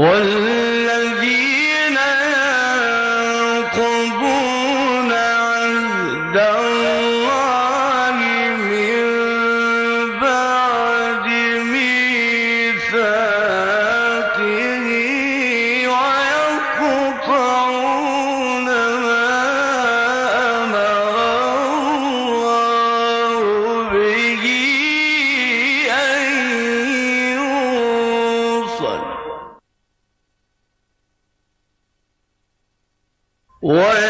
قل What?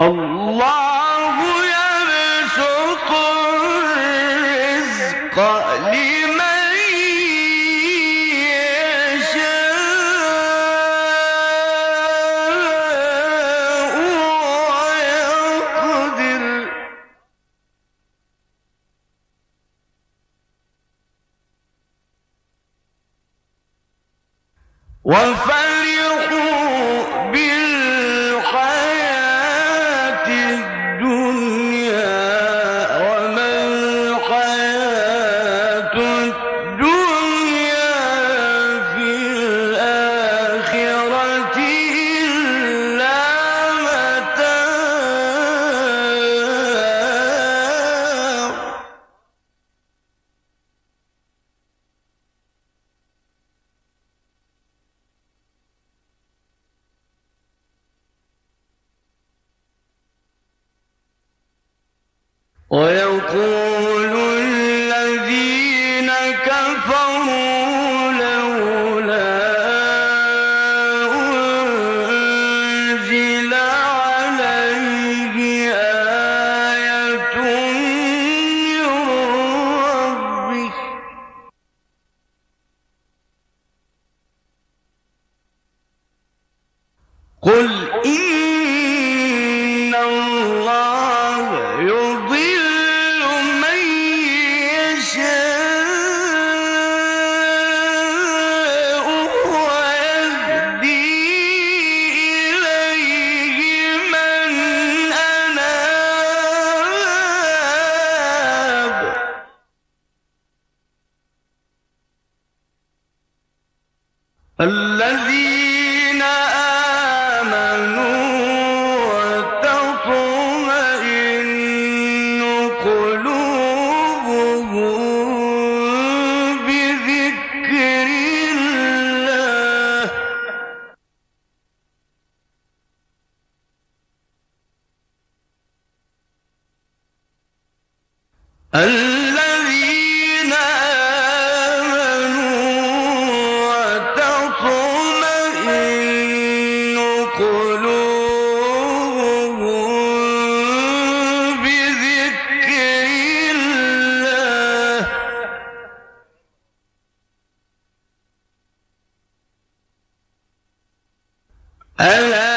Allah 我要哭。الذين آمنوا وتطمئن قلوبهم بذكر الله. الله Hello.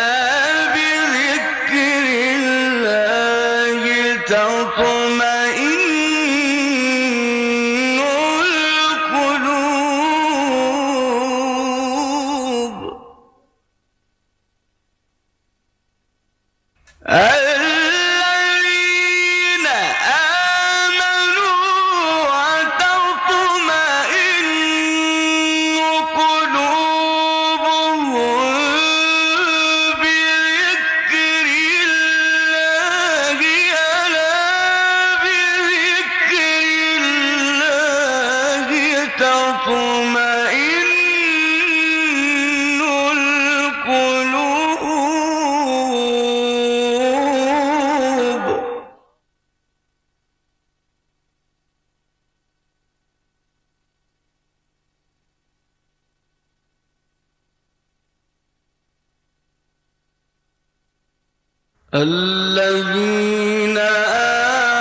الذين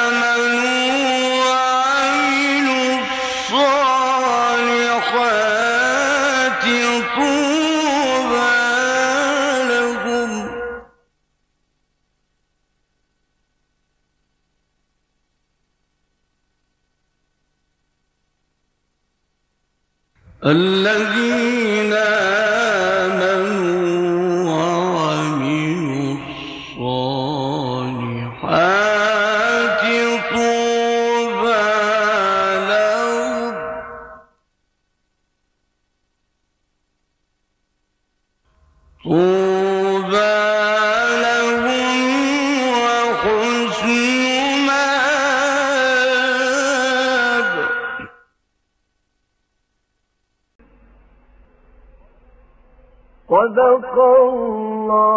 آمنوا وعملوا الصالحات طوبى لهم الذين صدق الله